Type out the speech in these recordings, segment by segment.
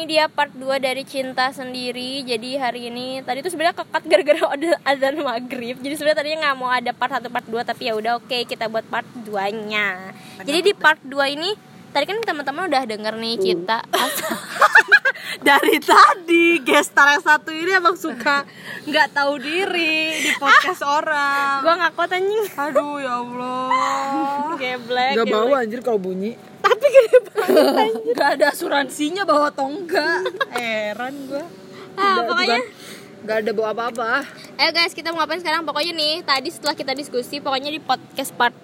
ini dia part 2 dari cinta sendiri. Jadi hari ini tadi tuh sebenarnya kekat gara-gara ada azan maghrib. Jadi sebenarnya tadinya nggak mau ada part 1 part 2 tapi ya udah oke kita buat part 2-nya. Jadi di part 2 ini tadi kan teman-teman udah denger nih cinta Dari tadi gestar yang satu ini emang suka nggak tahu diri di podcast orang. Gua nggak kuat anjing. Aduh ya Allah. Geblek. Gak geblek. bau anjir kalau bunyi Tapi gede banget. Gak ada asuransinya bawa atau enggak. Heran gua. Ah, pokoknya Gak ada bau apa-apa Eh guys, kita mau ngapain sekarang? Pokoknya nih, tadi setelah kita diskusi, pokoknya di podcast part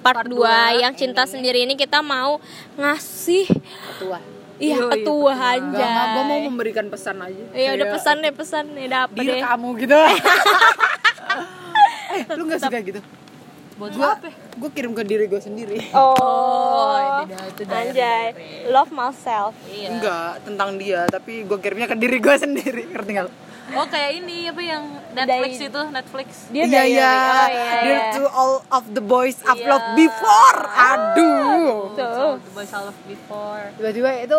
part, Part 2 dua yang cinta sendiri ini kita mau ngasih Tua iya petua Gak anjay. gue mau memberikan pesan aja Iya udah pesan deh pesan nih dapet Dear deh. kamu gitu Eh lu gak suka gitu? Buat Gue apa? gue kirim ke diri gue sendiri Oh, ini dah, itu dari anjay. Love myself. Iya. Enggak, tentang dia Tapi gue kirimnya ke diri gue sendiri Ngerti gak? Oh kayak ini apa yang Netflix Dari- itu Netflix. Dia Iya dari- iya oh, iya, Dear iya. to all of the boys I've Iya. loved before Aduh Tuh. The Boys I Love Before. Tiba-tiba itu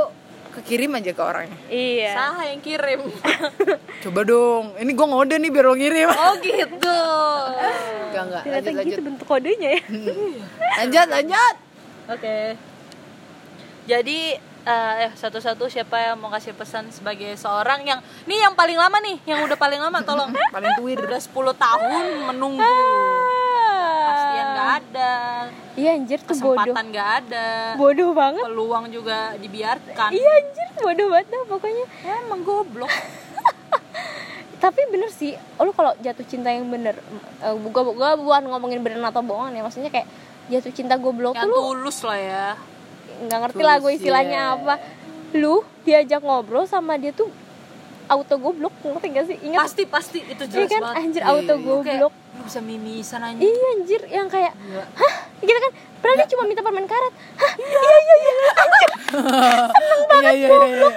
kekirim aja ke orangnya Iya. Saha yang kirim. Coba dong Ini gue ngode nih biar lo ngirim oh gitu. Enggak enggak Ternyata lanjut gitu lanjut bentuk kodenya ya. Lanjut lanjut Oke. Jadi eh satu-satu siapa yang mau kasih pesan sebagai seorang yang nih yang paling lama nih, yang udah paling lama tolong. Paling tuir Udah 10 tahun menunggu. Kepastian nggak ada, Iya anjir tuh bodoh. kesempatan nggak ada, Bodoh banget. peluang juga dibiarkan. Iya anjir bodoh banget dah pokoknya. Ya, emang goblok. Tapi bener sih, lu kalau jatuh cinta yang bener, uh, gua, gua bukan ngomongin bener atau bohongan ya, maksudnya kayak jatuh cinta goblok tuh Yang lu tulus lah ya. Nggak ngerti lah gue Tulus, istilahnya iya. apa. Lu diajak ngobrol sama dia tuh auto goblok, ngerti gak sih? Ingat Pasti pasti itu Iya jelas kan banget. anjir auto iya. Kayak, goblok. lu bisa mimisan aja. Iya anjir yang kayak Gila. hah gitu kan padahal dia cuma minta permen karet hah iya iya iya Iya iya iya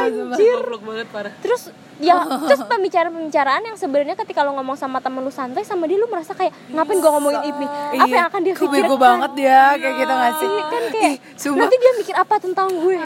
anjir. Goblok banget parah. terus ya terus pembicaraan pembicaraan yang sebenarnya ketika lo ngomong sama temen lu santai sama dia lu merasa kayak ngapain gue ngomongin ini? Apa yang akan dia Iya. Bego pikirkan? banget dia kayak gitu gak sih? Iya kan kayak Ih, sumpah. Nanti dia mikir apa tentang gue?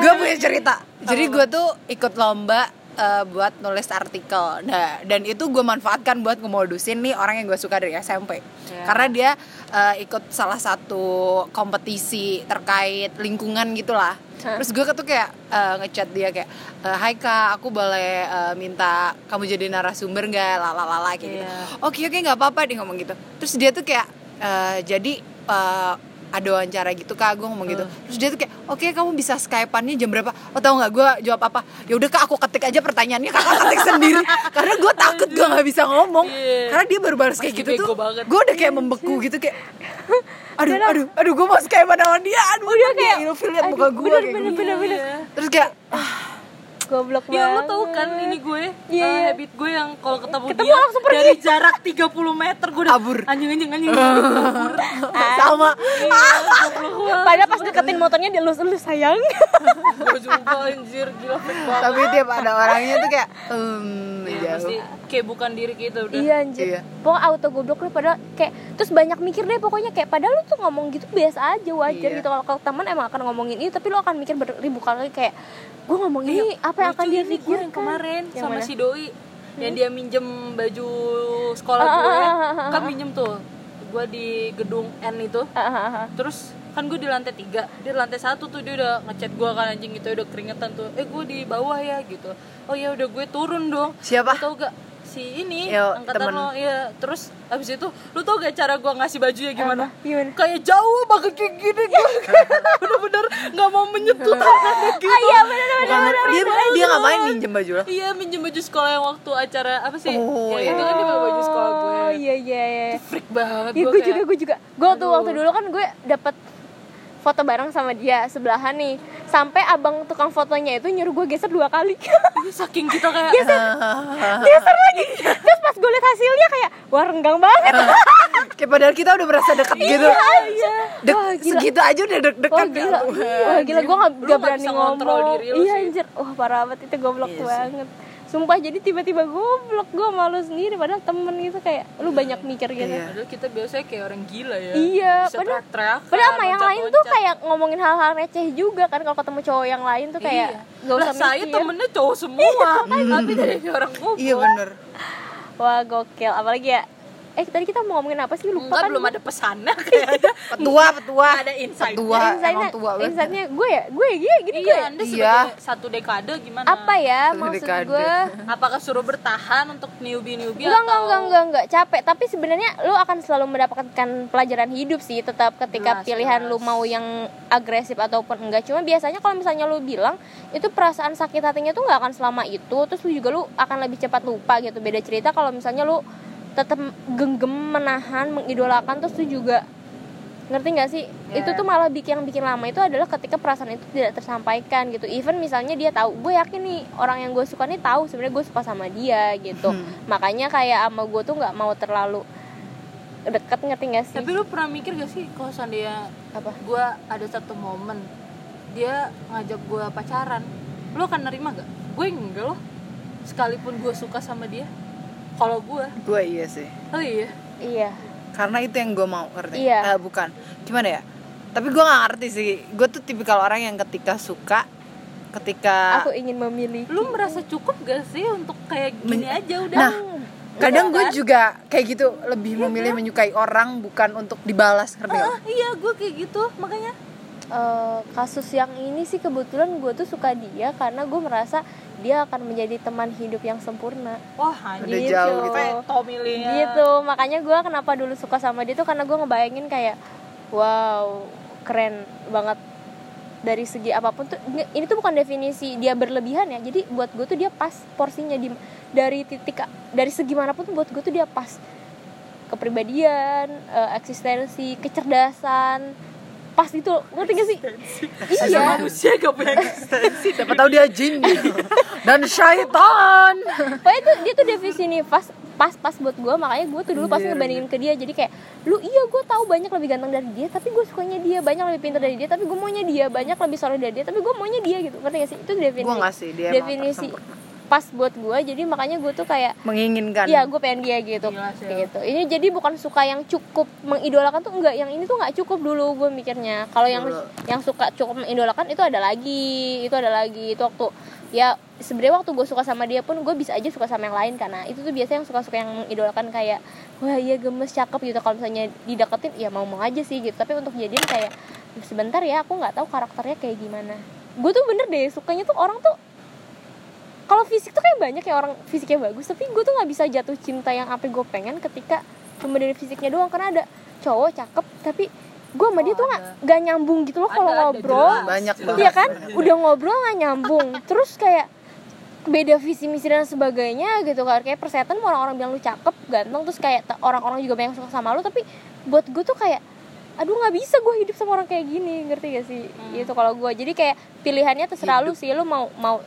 Gue punya cerita. Jadi gue tuh ikut lomba eh, buat nulis artikel nah dan itu gue manfaatkan buat ngemodusin nih orang yang gue suka dari SMP Ya. karena dia eh, ikut salah satu kompetisi terkait lingkungan gitulah Hah? terus gue tuh kayak eh, ngechat dia kayak Hai kak aku boleh eh, minta kamu jadi narasumber nggak lalalala kayak gitu Iya. oke oke nggak apa-apa dia ngomong gitu terus dia tuh kayak eh, jadi eh, ada wawancara gitu kak gue ngomong gitu. Terus dia tuh kayak oke kamu bisa skypeannya jam berapa? Oh tau nggak gue jawab apa? Ya udah kak aku ketik aja pertanyaannya. Kakak ketik sendiri karena gue takut gue nggak bisa ngomong. Iya. karena dia baru balas kayak gitu tuh gue udah kayak membeku gitu kayak aduh aduh aduh gue mau skypean sama dia aduh Udah dia kayak, ilfil liat muka gue bener, kayak bener, gitu. bener, bener. terus kayak goblok Ya lu banget tau kan ini gue Iya, eh, iya. habit gue yang kalau ketemu, Ketemu dia langsung pergi. dari jarak 30 meter gue udah Kabur. anjing anjing anjing kabur. sama padahal pas deketin motornya dia lulus lulus sayang gue juga anjir gila banget. tapi tiap ada orangnya tuh kayak hmm Iya, pasti kayak bukan diri kita udah. Iya anjir. Iya. Pokoknya auto goblok lu padahal kayak terus banyak mikir deh pokoknya kayak padahal lu tuh ngomong gitu biasa aja wajar Iya. gitu kalau kalau teman emang akan ngomongin ini tapi lu akan mikir beribu kali kayak gue ngomong ini apa yang akan dia yang kemarin Yang sama mana? si doi yang dia minjem baju sekolah Ah, gue ah, ah, ah, ah. kan minjem tuh gue di gedung N itu Ah, ah, ah. terus kan gue di lantai tiga dia di lantai satu tuh dia udah ngechat gue kan anjing gitu udah keringetan tuh eh gue di bawah ya gitu oh ya udah gue turun dong Siapa? Lu tau gak si ini Yo, angkatan temen. lo iya terus abis itu lu tau gak cara gue ngasih bajunya gimana Apa? Gimana? kayak jauh banget kayak gini gue bener-bener nggak mau menyentuh tangannya gitu Ah iya benar benar Bukan, benar. dia dia ngapain minjem baju lo Iya minjem baju sekolah yang waktu acara apa sih? Oh, ya iya. itu kan dia pakai baju sekolah gue. Oh iya iya iya. Freak banget Iya gue gue juga gue juga. Gue tuh waktu dulu kan gue dapet foto bareng sama dia sebelahan nih. Sampai abang tukang fotonya itu nyuruh gue geser dua kali. saking kita kayak geser, geser lagi. Terus pas gue liat hasilnya kayak wah renggang banget. kayak padahal kita udah merasa deket gitu Iya. Dek, Wah, gila. segitu aja udah Wah deg-degan gila, kan? wah gila gue gak, gak nggak berani ngomong diri lu Iya anjir, wah parah banget itu goblok Iya sih. Sumpah jadi tiba-tiba goblok gue malu sendiri padahal temen gitu kayak lu banyak mikir gitu Iya. Padahal kita biasanya kayak orang gila ya. Iya, Bisa padahal- teriak-teriakan, Padahal sama yang lain tuh kayak ngomongin hal-hal receh juga kan kalau ketemu cowok yang lain tuh kayak Iya. gak usah Lah, saya mikir. temennya cowok semua, tapi dari orang goblok. iya bener Wah gokil, apalagi ya Eh tadi kita mau ngomongin apa sih lupa Enggak, kan belum ada pesannya kayaknya. petua petua Ada insight. petua Insight-nya- emang tua banget insight-nya gue ya, gue ya gini, gue Iya, ya? Anda Iya. sebagai satu dekade gimana? Apa ya Satu maksud dekade. gue Apakah suruh bertahan untuk newbie-newbie Enggak, atau enggak, enggak, enggak, enggak, capek Tapi sebenarnya lu akan selalu mendapatkan pelajaran hidup sih Tetap ketika Jelas, pilihan lu jelas. mau yang agresif ataupun enggak Cuma biasanya kalau misalnya lu bilang Itu perasaan sakit hatinya tuh nggak akan selama itu Terus lu juga lu akan lebih cepat lupa gitu Beda cerita kalau misalnya lu tetap genggam menahan mengidolakan terus lu juga ngerti nggak sih Ya. itu tuh malah bikin yang bikin lama itu adalah ketika perasaan itu tidak tersampaikan gitu even misalnya dia tahu gue yakin nih orang yang gue suka nih tahu sebenarnya gue suka sama dia gitu makanya kayak sama gue tuh nggak mau terlalu deket ngerti gak sih Tapi lu pernah mikir gak sih kalau seandainya apa gue ada satu momen dia ngajak gue pacaran, lu akan nerima gak? Gue enggak loh. Sekalipun gue suka sama dia. Kalau gue, gue iya sih oh iya. iya karena itu yang gue mau ngerti Iya. Eh, bukan gimana ya tapi gue nggak ngerti sih gue tuh tipikal orang yang ketika suka ketika aku ingin memilih Lu merasa cukup gak sih untuk kayak gini Men- aja udah? nah kadang gue kan? juga kayak gitu lebih memilih menyukai orang bukan untuk dibalas ngerti nggak? Ah, iya, gue kayak gitu. Makanya Eh, kasus yang ini sih kebetulan gue tuh suka dia karena gue merasa dia akan menjadi teman hidup yang sempurna wah Udah anjir. jauh gitu. Milihnya. gitu makanya gue kenapa dulu suka sama dia tuh karena gue ngebayangin kayak wow keren banget dari segi apa pun tuh ini- ini tuh bukan definisi dia berlebihan ya jadi buat gue tuh dia pas porsinya di dari titik dari segi mana pun tuh buat gue tuh dia pas kepribadian eh, eksistensi kecerdasan pas itu ngerti gak sih? Iya. iya Manusia gak punya eksistensi. siapa tahu dia jin. Dan syaitan. Pokoknya tuh dia tuh definisi pas pas pas buat gue makanya gue tuh dulu pasti Anjir, ngebandingin ke dia jadi kayak lu iya gue tahu banyak lebih ganteng dari dia tapi gue sukanya dia banyak lebih pintar dari dia tapi gue maunya dia banyak lebih soleh dari dia tapi gue maunya dia gitu. Ngerti gak sih? Itu definisi. Gue sih dia definisi. Pas buat gue jadi makanya gue tuh kayak menginginkan Iya, gue pengen dia gitu. Gila gitu. Ini jadi bukan suka yang cukup mengidolakan tuh enggak, yang ini tuh nggak cukup dulu gue mikirnya. Kalau yang Dulu. yang suka cukup mengidolakan itu ada lagi, itu ada lagi. Itu waktu ya sebenarnya waktu gue suka sama dia pun gue bisa aja suka sama yang lain karena itu tuh biasanya yang suka-suka yang mengidolakan kayak wah iya gemes cakep gitu kalau misalnya dideketin ya mau mau aja sih gitu tapi untuk jadian kayak sebentar ya aku nggak tahu karakternya kayak gimana gue tuh bener deh sukanya tuh orang tuh kalau fisik tuh kayak banyak ya orang fisiknya bagus tapi gue tuh nggak bisa jatuh cinta yang apa gue pengen ketika cuma dari fisiknya doang karena ada cowok cakep tapi gue sama dia Oh, tuh nggak ada. nggak nyambung gitu loh kalau ngobrol. banyak banget Iya kan? Udah ngobrol nggak nyambung. Terus kayak beda visi misi dan sebagainya gitu kan. Kayak persetan orang-orang bilang lu cakep ganteng terus kayak orang-orang juga banyak suka sama lu tapi buat gue tuh kayak aduh nggak bisa gue hidup sama orang kayak gini. Ngerti gak sih? Gitu kalau gue jadi kayak pilihannya terserah lu sih. Lu mau mau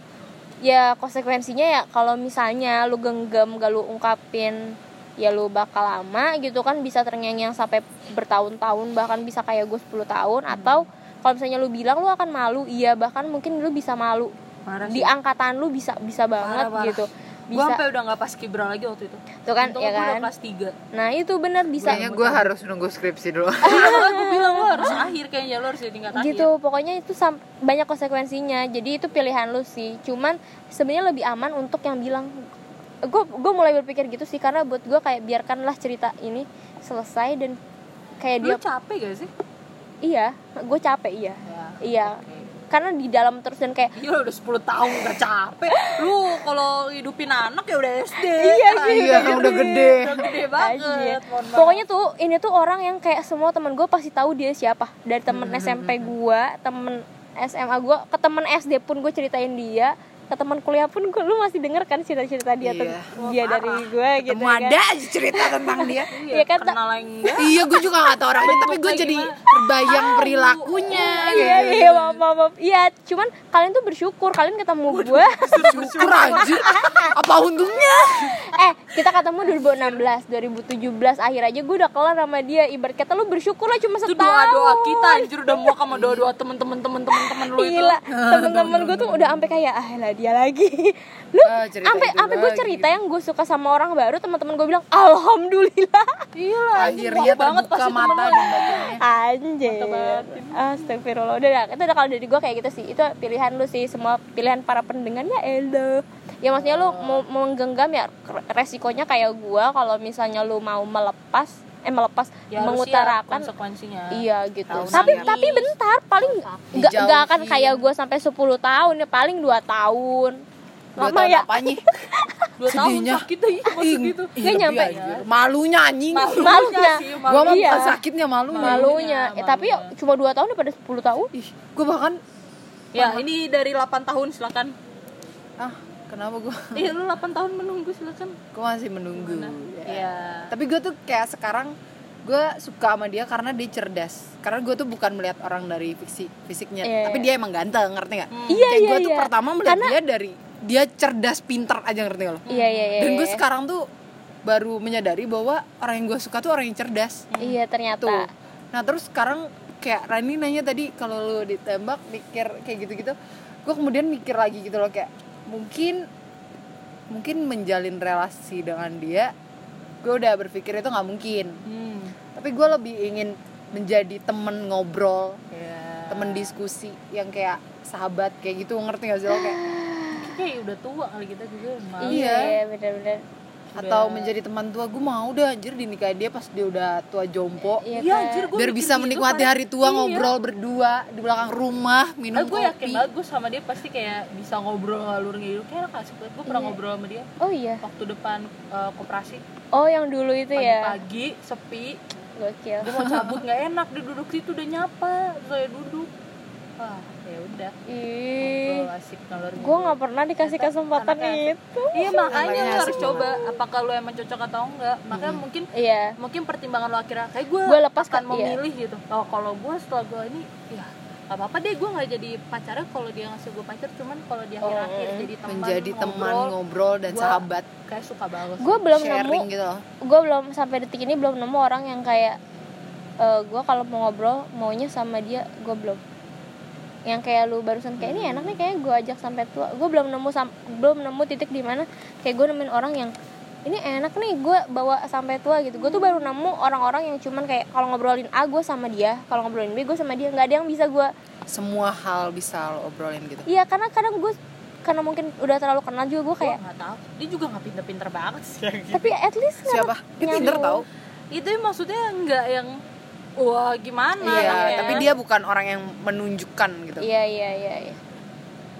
ya konsekuensinya ya kalau misalnya lu genggam gak lu ungkapin ya lu bakal lama gitu kan bisa terngiang sampai bertahun-tahun bahkan bisa kayak gue 10 tahun atau kalau misalnya lu bilang lu akan malu iya bahkan mungkin lu bisa malu. Parah di angkatan lu bisa bisa banget parah. gitu Gue sampai udah gak pas kibra lagi waktu itu. tuh kan Untung ya aku udah kan kelas 3 nah itu bener bisa kayaknya gue harus nunggu skripsi dulu Iya, gue bilang lo harus akhir kayaknya lo harus di tingkat akhir. gitu pokoknya itu sam- banyak konsekuensinya jadi itu pilihan lu sih cuman sebenarnya lebih aman untuk yang bilang gue gue mulai berpikir gitu sih karena buat gue kayak biarkanlah cerita ini selesai dan kayak Lu dia capek gak sih? iya gue capek iya Ya. iya karena di dalam terus dan kayak Gila udah 10 tahun gak capek. Lu kalau hidupin anak ya udah SD. Iya, iya kan udah gede Udah gede banget. Pokoknya tuh ini tuh orang yang kayak semua temen gue pasti tahu dia siapa dari temen Hmm, SMP gue, temen SMA gue, ke temen SD pun gue ceritain dia, ke teman kuliah pun gue lu masih denger kan cerita-cerita dia Iya. tuh dia dari gue gitu kan. ada aja cerita tentang dia Iya, Iya kan, kenal iya gue juga gak tau orangnya tapi gue jadi terbayang perilakunya Iya, iya, maaf, maaf, maaf. Iya, cuman kalian tuh bersyukur kalian ketemu gue. syukur aja apa untungnya eh, kita ketemu 2016, 2017 akhir aja gue udah kelar sama dia. Ibarat kata lu bersyukur lah cuma Itu setahun. doa-doa kita anjir udah muak sama doa-doa temen-temen temen-temen temen lu itu. Gila, temen-temen gue tuh udah sampai kayak ah dia lagi. Lu cerita sampai sampai gue cerita yang gue suka sama orang baru teman-teman gue bilang alhamdulillah. Iya akhirnya banget pasti mata anjir. Astagfirullah. Udah dah. itu udah kalau dari gue kayak gitu sih. Itu pilihan lu sih semua pilihan para pendengar. Ya elo ya maksudnya lu mau mau menggenggam ya resikonya kayak gue kalau misalnya lu mau melepas eh melepas ya mengutarakan konsekuensinya Iya gitu. Tahu tapi sakit. tapi bentar paling nggak nggak akan kayak gue sampai 10 tahun ya paling 2 tahun. Dua Lama tahun ya. apanya? dua tahun Sedihnya. sakit Ih, gitu Nggak nyampe. anjir. Malunya anjing. Malunya. sih, Gua mah Iya. sakitnya malunya. Malunya. Eh, tapi ya malunya. cuma 2 tahun daripada 10 tahun. Ih, gua bahkan ya ini dari 8 tahun silakan ah, kenapa gua? iya lu 8 tahun menunggu silakan Gua masih menunggu. Ya. Iya. Tapi gue tuh kayak sekarang gue suka sama dia karena dia cerdas. Karena gue tuh bukan melihat orang dari fiksi fisiknya, Iya. tapi dia emang ganteng, ngerti nggak? Hmm. Iya, kayak iya, gue tuh iya. pertama melihat Karena- dia dari dia cerdas, pinter aja ngerti nggak lo? Iya iya iya. Dan gue iya. sekarang tuh baru menyadari bahwa orang yang gue suka tuh orang yang cerdas. Iya ternyata. Tuh. Nah terus sekarang kayak Rani nanya tadi kalau lu ditembak mikir kayak gitu-gitu, gue kemudian mikir lagi gitu loh kayak mungkin mungkin menjalin relasi dengan dia, gue udah berpikir itu nggak mungkin. hmm. Tapi gue lebih ingin menjadi temen ngobrol, ya. temen diskusi yang kayak sahabat kayak gitu ngerti gak sih lo kayak kayak udah tua kali kita juga malu. Iya, Iya. iya benar-benar. Atau menjadi teman tua gue mau udah anjir dinikahin dia pas dia udah tua jompo Iya Iya kan? anjir gue biar bisa menikmati hari tua ngobrol berdua di belakang rumah minum gue yakin kopi banget gue sama dia pasti kayak bisa ngobrol ngalur ngidul kayak asik banget gue pernah Iya. ngobrol sama dia Oh iya. waktu depan eh, koperasi Oh yang dulu itu ya. pagi-pagi sepi Gokil. gue mau cabut nggak enak dia duduk situ udah nyapa saya duduk ah ya udah. Ih. ngobrol asik ngalur Gue nggak pernah dikasih kesempatan itu. iya makanya lu harus coba apakah lu emang cocok atau enggak. Makanya mungkin Iya. mungkin pertimbangan lo akhirnya kayak gue Gua lepas akan kan, iya. memilih gitu. Oh kalau gue setelah gue ini ya gak apa-apa deh gue nggak jadi pacarnya kalau dia ngasih gue pacar. Cuman kalau di akhir-akhir Oh. jadi teman menjadi teman ngobrol, ngobrol dan Gua- sahabat. kayak suka banget. Gue belum nemu gitu loh. gue belum sampai detik ini belum nemu orang yang kayak gue kalau mau ngobrol maunya sama dia gue belum yang kayak lu barusan kayak ini enak nih kayak gue ajak sampai tua. Gue belum nemu sam- belum nemu titik di mana kayak gue nemuin orang yang ini enak nih gue bawa sampai tua gitu. Gue tuh baru nemu orang-orang yang cuman kayak kalau ngobrolin A gue sama dia kalau ngobrolin B gue sama dia. Nggak ada yang bisa gue semua hal bisa lo obrolin gitu? Iya karena kadang gue karena mungkin udah terlalu kenal juga gue kayak nggak tahu. Dia juga nggak pinter-pinter banget sih tapi at least siapa? Dia pinter tau. Itu maksudnya nggak yang wah gimana iya ya. tapi dia bukan orang yang menunjukkan gitu Iya iya iya. iya.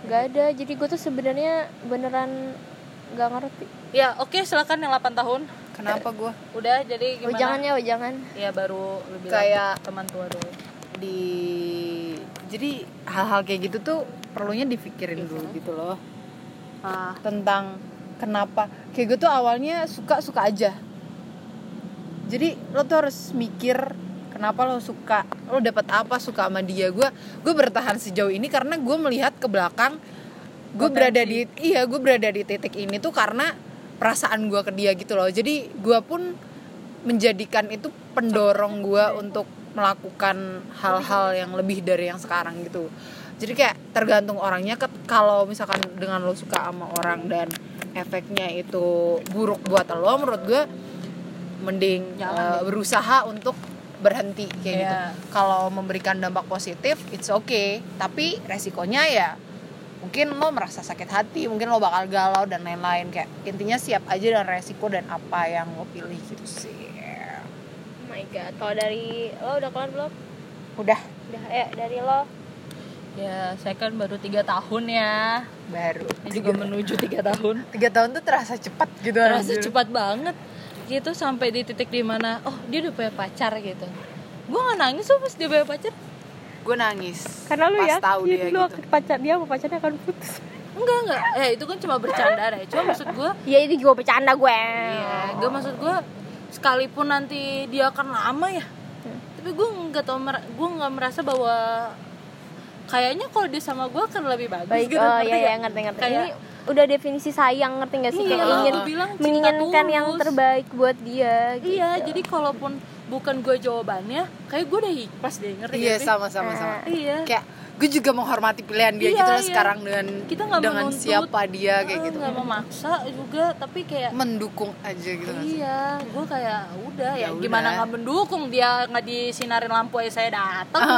Gak ada. Jadi gue tuh sebenarnya beneran gak ngerti. ya oke silakan yang 8 tahun kenapa gue udah jadi gimana Wejangan ya wejangan. ya baru lebih Kayak- teman tua dulu di jadi hal-hal kayak gitu tuh perlunya dipikirin dulu gitu loh ah tentang kenapa kayak gue tuh awalnya suka suka aja jadi lo tuh harus mikir kenapa lo suka lo dapat apa suka sama dia. Gue gue bertahan sejauh ini karena gue melihat ke belakang gue berada di iya gue berada di titik ini tuh karena perasaan gue ke dia gitu loh. Jadi gue pun menjadikan itu pendorong gue untuk melakukan hal-hal yang lebih dari yang sekarang gitu. Jadi kayak tergantung orangnya. Kalau misalkan dengan lo suka sama orang dan efeknya itu buruk buat lo menurut gue mending Jangan eh, berusaha untuk berhenti kayak gitu Iya. kalau memberikan dampak positif it's okay tapi resikonya ya mungkin lo merasa sakit hati mungkin lo bakal galau dan lain-lain kayak intinya siap aja dengan resiko dan apa yang lo pilih gitu sih Oh my god. Kalau dari lo udah kelar belum? udah Udah. Ya dari lo. ya saya kan baru tiga tahun ya baru ini juga menuju tiga tahun tiga tahun tuh terasa cepat gitu terasa anjir. cepat banget gitu sampai di titik di mana oh dia udah punya pacar gitu. Gue nggak nangis tuh pas dia punya pacar. Gue nangis Karena lu pas ya tahu dia lu gitu. pacar dia sama pacarnya akan putus. enggak enggak. Eh itu kan cuma bercanda deh. Cuma maksud gue Iya ini gue bercanda gue. iya gue maksud gue sekalipun nanti dia akan lama ya. Tapi gue nggak tau mer- gue nggak merasa bahwa kayaknya kalau dia sama gue akan lebih bagus Baik. gitu, Oh ngerti iya iya ngerti ngerti. Kayak- Ini udah definisi sayang ngerti gak sih? Iya, Kayak ingin bilang menginginkan yang tulus. terbaik buat dia. Gitu. iya jadi kalaupun bukan gue jawabannya kayak gue udah ikhlas deh ngerti iya nggak sih? sama sama sama Ah. iya kayak gue juga menghormati pilihan dia Iya, gitu loh iya. sekarang dengan kita nggak dengan menuntut siapa dia kayak eh, gitu nggak memaksa juga tapi kayak mendukung aja gitu kan iya gue kayak udah ya, Ya gimana nggak mendukung dia nggak disinarin lampu aja saya datang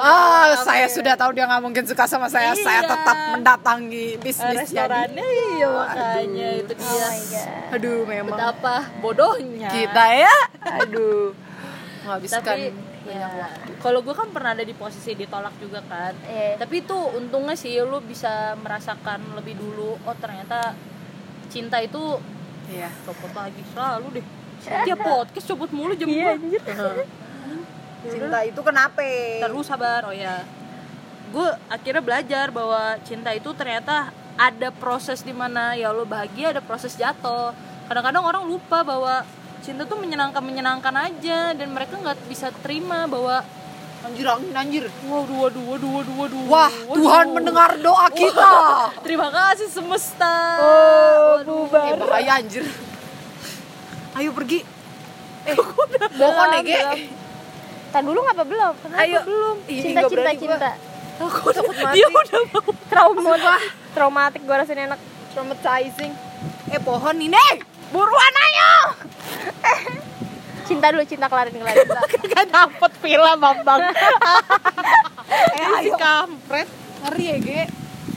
Ah, saya sudah tahu dia nggak mungkin suka sama saya. Saya Iya. tetap mendatangi bisnisnya. restorannya iya makanya itu dia Oh. Aduh, memang betapa bodohnya kita ya. Aduh, menghabiskan tapi banyak ya, waktu. kalau gue kan pernah ada di posisi ditolak juga kan Iya. tapi itu untungnya sih lu bisa merasakan lebih dulu oh ternyata cinta itu Iya. copot lagi selalu deh tiap podcast copot mulu jam Iya, gua. Cinta itu kenapa? terus sabar oh ya gue akhirnya belajar bahwa cinta itu ternyata ada proses di mana ya lo bahagia ada proses jatuh kadang-kadang orang lupa bahwa cinta tuh menyenangkan menyenangkan aja dan mereka nggak bisa terima bahwa Anjir, angin anjir. waduh waduh waduh waduh waduh Wah, waduh. Tuhan mendengar doa kita. terima kasih semesta Oh, Waduh. Eh, bahaya anjir. Ayo pergi. Eh, bohong ya, Ge. Tar dulu ngapa belum? Kenapa Ayo. belum? Cinta cinta gua. cinta. aku udah mati. dia udah mau Trauma. Traumatik gue rasanya enak. Traumatizing. Eh, pohon nih, Neng. Buruan ayo. Cinta dulu, cinta kelarin kelarin. gak dapet villa bambang Eh, si ayo. kampret Ngeri ya, Ge.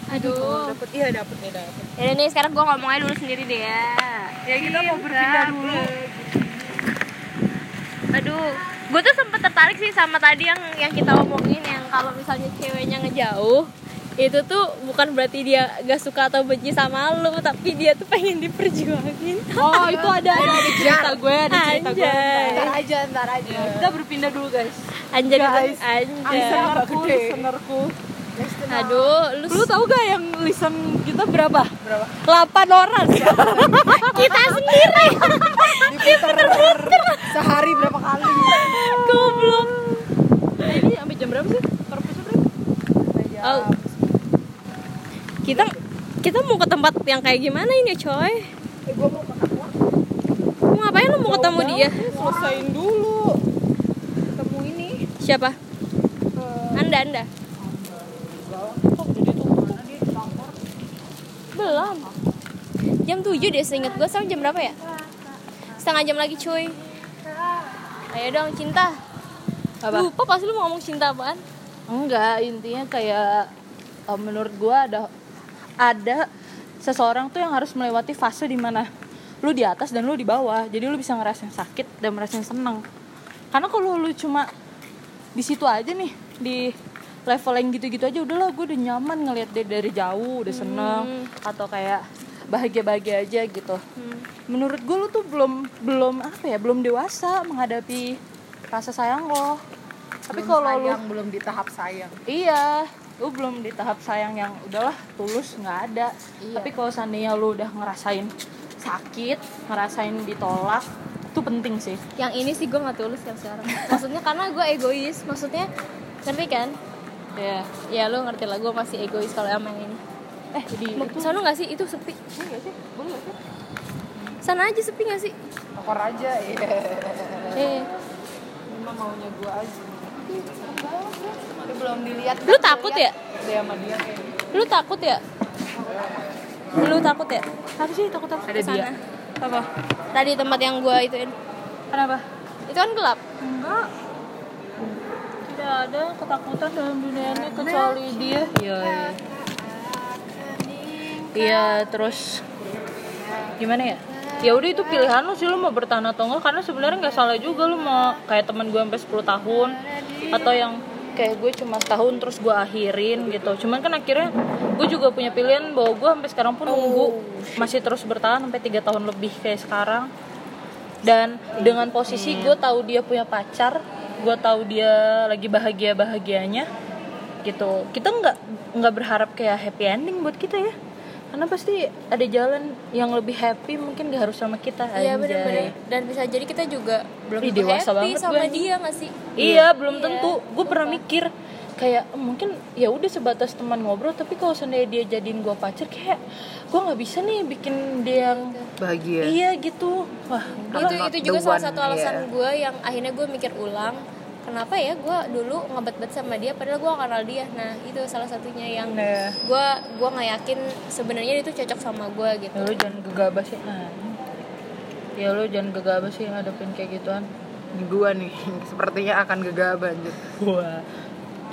aduh dapet iya dapet nih dapet Ya nih sekarang gue ngomongnya dulu sendiri deh ya. ya kita mau berpindah dulu Aduh, gue tuh sempet tertarik sih sama tadi yang yang kita omongin yang kalau misalnya ceweknya ngejauh itu tuh bukan berarti dia gak suka atau benci sama lu tapi dia tuh pengen diperjuangin. Oh itu ada ada, ada cerita gue ada cerita gue. Anjay. Ntar aja, ntar aja. kita berpindah dulu guys. Anjay Guys, anjay. Listenerku listenerku aduh lu lu tahu gak yang listen kita berapa? Berapa? 8 orang. Kita sendiri. Diputer sehari berapa kali? goblok. Nah, ini sampai jam berapa sih? Purpose berapa? Oh. Kita kita mau ke tempat yang kayak gimana ini coy? Eh, gua mau ke kantor. mau ngapain lu mau ketemu dia? selesain dulu. Ketemu ini. siapa? Anda anda. Kantor. Belum. Jam 7 deh seinget gue sekarang jam berapa ya? Setengah jam lagi cuy ayo dong cinta. Apa? lupa pasti lu mau ngomong cinta apaan? Enggak intinya kayak eh, menurut gua ada ada seseorang tuh yang harus melewati fase di mana lu di atas dan lu di bawah. Jadi lu bisa ngerasain sakit dan ngerasain seneng. Karena kalau lu cuma di situ aja nih di level yang gitu-gitu aja udahlah gue udah nyaman ngelihat dia dari jauh udah seneng atau kayak bahagia-bahagia aja gitu. Menurut gue lu tuh belum belum apa ya belum dewasa menghadapi rasa sayang lo. Tapi kalau lu belum di tahap sayang. Iya, lu belum di tahap sayang yang udahlah tulus nggak ada. Iya. Tapi kalau seandainya lu udah ngerasain sakit, ngerasain ditolak, itu penting sih. yang ini sih gue nggak tulus yang sekarang maksudnya karena gue egois maksudnya ngerti kan Ya, ya lu ngerti lah gue masih egois kalau emang ini eh di Mau itu sana nggak sih itu sepi Boleh nggak sih? Boleh nggak sih? sana aja sepi nggak sih Tokor aja, iya. eh Ini mah maunya gua aja. Tapi belum dilihat. lu takut ya Dia sama dia kayak lu takut ya lu takut ya Apa sih takut apa? Ada dia. Apa? tadi tempat yang gue ituin Kenapa? itu kan gelap Enggak. Tidak ada ketakutan dalam dunia ini kecuali dia. Iya. Iya, Iya, terus gimana ya? Ya udah itu pilihan lu sih lu mau bertahan atau enggak karena sebenarnya nggak salah juga lu mau kayak teman gue sampai 10 tahun atau yang kayak gue cuma setahun terus gue akhirin gitu. Cuman kan akhirnya gue juga punya pilihan bahwa gue sampai sekarang pun nunggu. Masih terus bertahan sampai tiga tahun lebih kayak sekarang. Dan dengan posisi gue tahu dia punya pacar gue tahu dia lagi bahagia bahagianya gitu. Kita nggak nggak berharap kayak happy ending buat kita ya karena pasti ada jalan yang lebih happy mungkin gak harus sama kita Iya benar-benar dan bisa jadi kita juga belum Ih, dewasa happy banget sama gue dia nggak sih Iya, belum Iya. tentu. Gue pernah mikir kayak "Eh, mungkin ya udah sebatas teman ngobrol, tapi kalau seandainya dia jadiin gue pacar kayak gue nggak bisa nih bikin dia yang bahagia. iya gitu. Wah, itu itu juga salah one, satu alasan iya. gue yang akhirnya gue mikir ulang kenapa ya gue dulu ngebet-bet sama dia padahal gue kenal dia. Nah itu salah satunya yang Nah, gue gua nggak yakin sebenarnya itu cocok sama gue gitu. Ya lu jangan gegabah sih nah. ya lu jangan gegabah sih ngadepin kayak gituan. Gue nih sepertinya akan gegabah anjir. Wah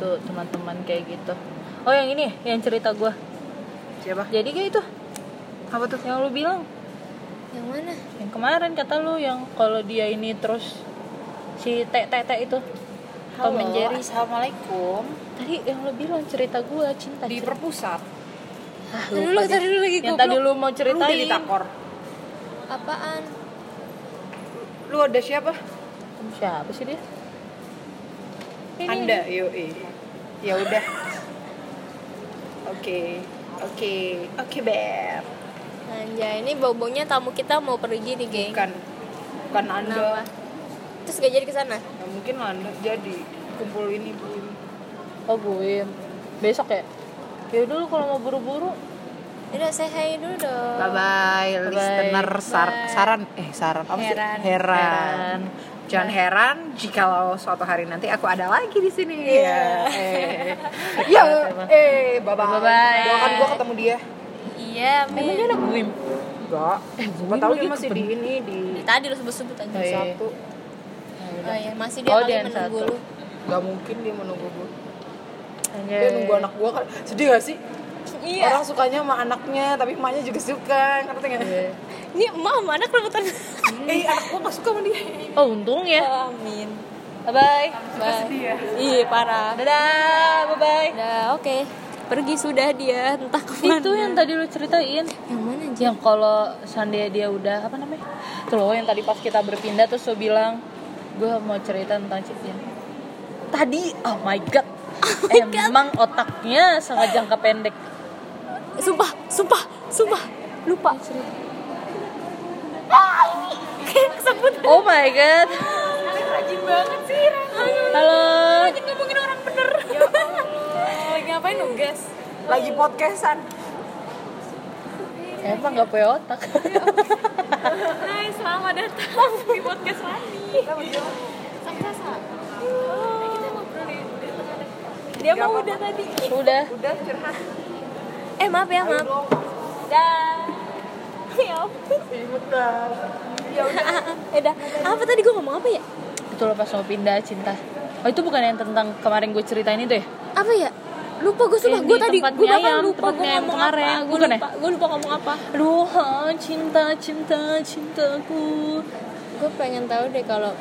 tuh teman-teman kayak gitu. Oh yang ini ya, yang cerita gua. Siapa? Jadi kayak itu. Apa tuh? Yang lu bilang. Yang mana? Yang kemarin kata lu yang kalau dia ini terus si tete tete itu. Tom and Jerry. assalamualaikum. Tadi yang lu bilang cerita gua cinta di cerita. perpusat. Ah, Tadi lupa dulu, tadi dulu lagi yang tadi lu mau lu ceritain. Di takor apaan? Lu ada siapa? Siapa sih dia? Ini. anda yoi. Ya udah. Oke oke oke beb. Anjay, ini bau-baunya tamu kita mau pergi nih, geng. bukan. Bukan anda. Kenapa? Terus gak jadi ke sana? ya, mungkin anda jadi. Kumpul ini bu oh gue besok ya? Ya udah lu kalau mau buru-buru. Udah, say hi dulu dong. bye bye listener. Sar- Bye. saran eh saran. Apa sih? Heran. heran, Heran. jangan heran jikalau suatu hari nanti aku ada lagi di sini. Iya. ya. Eh. Ya eh bye bye Bye-bye. doakan gua ketemu dia. Iya, emang dia anak gue enggak. Eh gua tahu dia masih di ini di Tadi lu sebut-sebut aja. Oh, iya. satu Oh iya, masih dia Oh, kali dia yang menunggu satu. lu. nggak mungkin dia menunggu gua Anjay. dia nunggu anak gua kan sedih gak sih Iya. orang sukanya sama anaknya tapi emaknya juga suka ngerti nggak Iya. Ini emak sama anak rebutan. eh anak gua gak suka sama dia oh untung ya Amin. bye bye Bye. dia Iya, parah. dadah bye bye Udah, oke. Pergi sudah dia, entah ke mana. itu yang tadi lu ceritain yang mana anjir? yang kalau seandainya dia udah apa namanya tuh loh yang tadi pas kita berpindah terus lu bilang gue mau cerita tentang Citin tadi oh my god emang otaknya sangat jangka pendek Sumpah, sumpah, sumpah. Lupa. Kesebut. oh my god Rajin banget sih. halo Rajin ngomongin orang bener. Lagi ngapain nugas? lagi podcastan emang gak punya otak Hai, selamat datang di podcast Wani. Oh, kita tengah deh. Dia mau udah tadi. udah udah curhat Eh maaf ya maaf. Dah. Ya ya udah Eh dah. Apa tadi gue ngomong apa ya? itu lo pas mau pindah cinta oh itu bukan yang tentang kemarin gue ceritain itu ya Apa ya? Lupa gue sumpah gue di tadi gue ayam, lupa gue ngomong kemarin. apa. Gue Bukan ya? lupa, gue lupa ngomong apa. aduh cinta cinta cintaku Gue pengen tahu deh kalau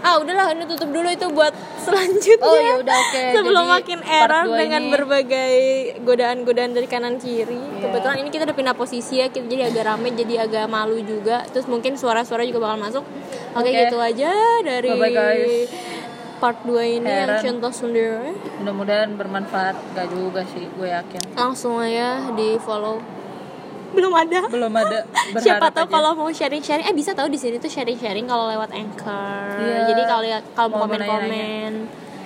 Ah udahlah ini tutup dulu itu buat selanjutnya Oh, ya udah, oke. Sebelum Jadi, makin error dengan ini- berbagai godaan-godaan dari kanan kiri Iya. Kebetulan ini kita udah pindah posisi ya kita Jadi agak rame jadi agak malu juga Terus mungkin suara-suara juga bakal masuk Oke Oke. gitu aja dari Bye-bye, guys. Part 2 ini yang Heran. cinta sendiri mudah-mudahan bermanfaat gak juga sih gue yakin Langsung aja di follow Belum ada belum ada Siapa tahu kalau mau sharing-sharing eh bisa tahu di sini tuh sharing-sharing kalau lewat Anchor. Iya. Jadi kalau kalau mau Mau komen-komen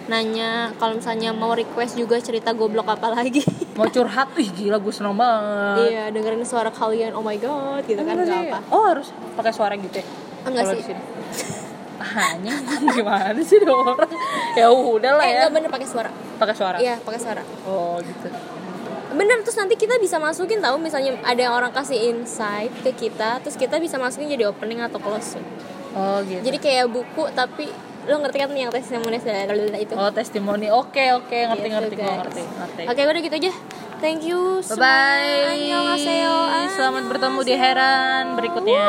nanya kalau misalnya mau request juga cerita goblok apa lagi. mau curhat ih gila gue seneng banget iya, dengerin suara kalian. Oh my god, gitu kan Enggak enggak sih. apa. oh harus pakai suara gitu ya Enggak sih. hanya? Gimana sih dia orang ya udah lah Eh, ya. enggak bener pakai suara. pakai suara? Iya, pakai suara. oh gitu. Bener terus nanti kita bisa masukin tahu misalnya ada yang orang kasih insight ke kita, terus kita bisa masukin jadi opening atau closing. oh gitu. Jadi kayak buku tapi lo ngerti kan yang testimoni itu. oh testimoni. Oke oke. Ngerti Gitu, ngerti gue guys. ngerti. Ngerti. Oke, udah gitu aja. Thank you. bye bye selamat bertemu di Heran berikutnya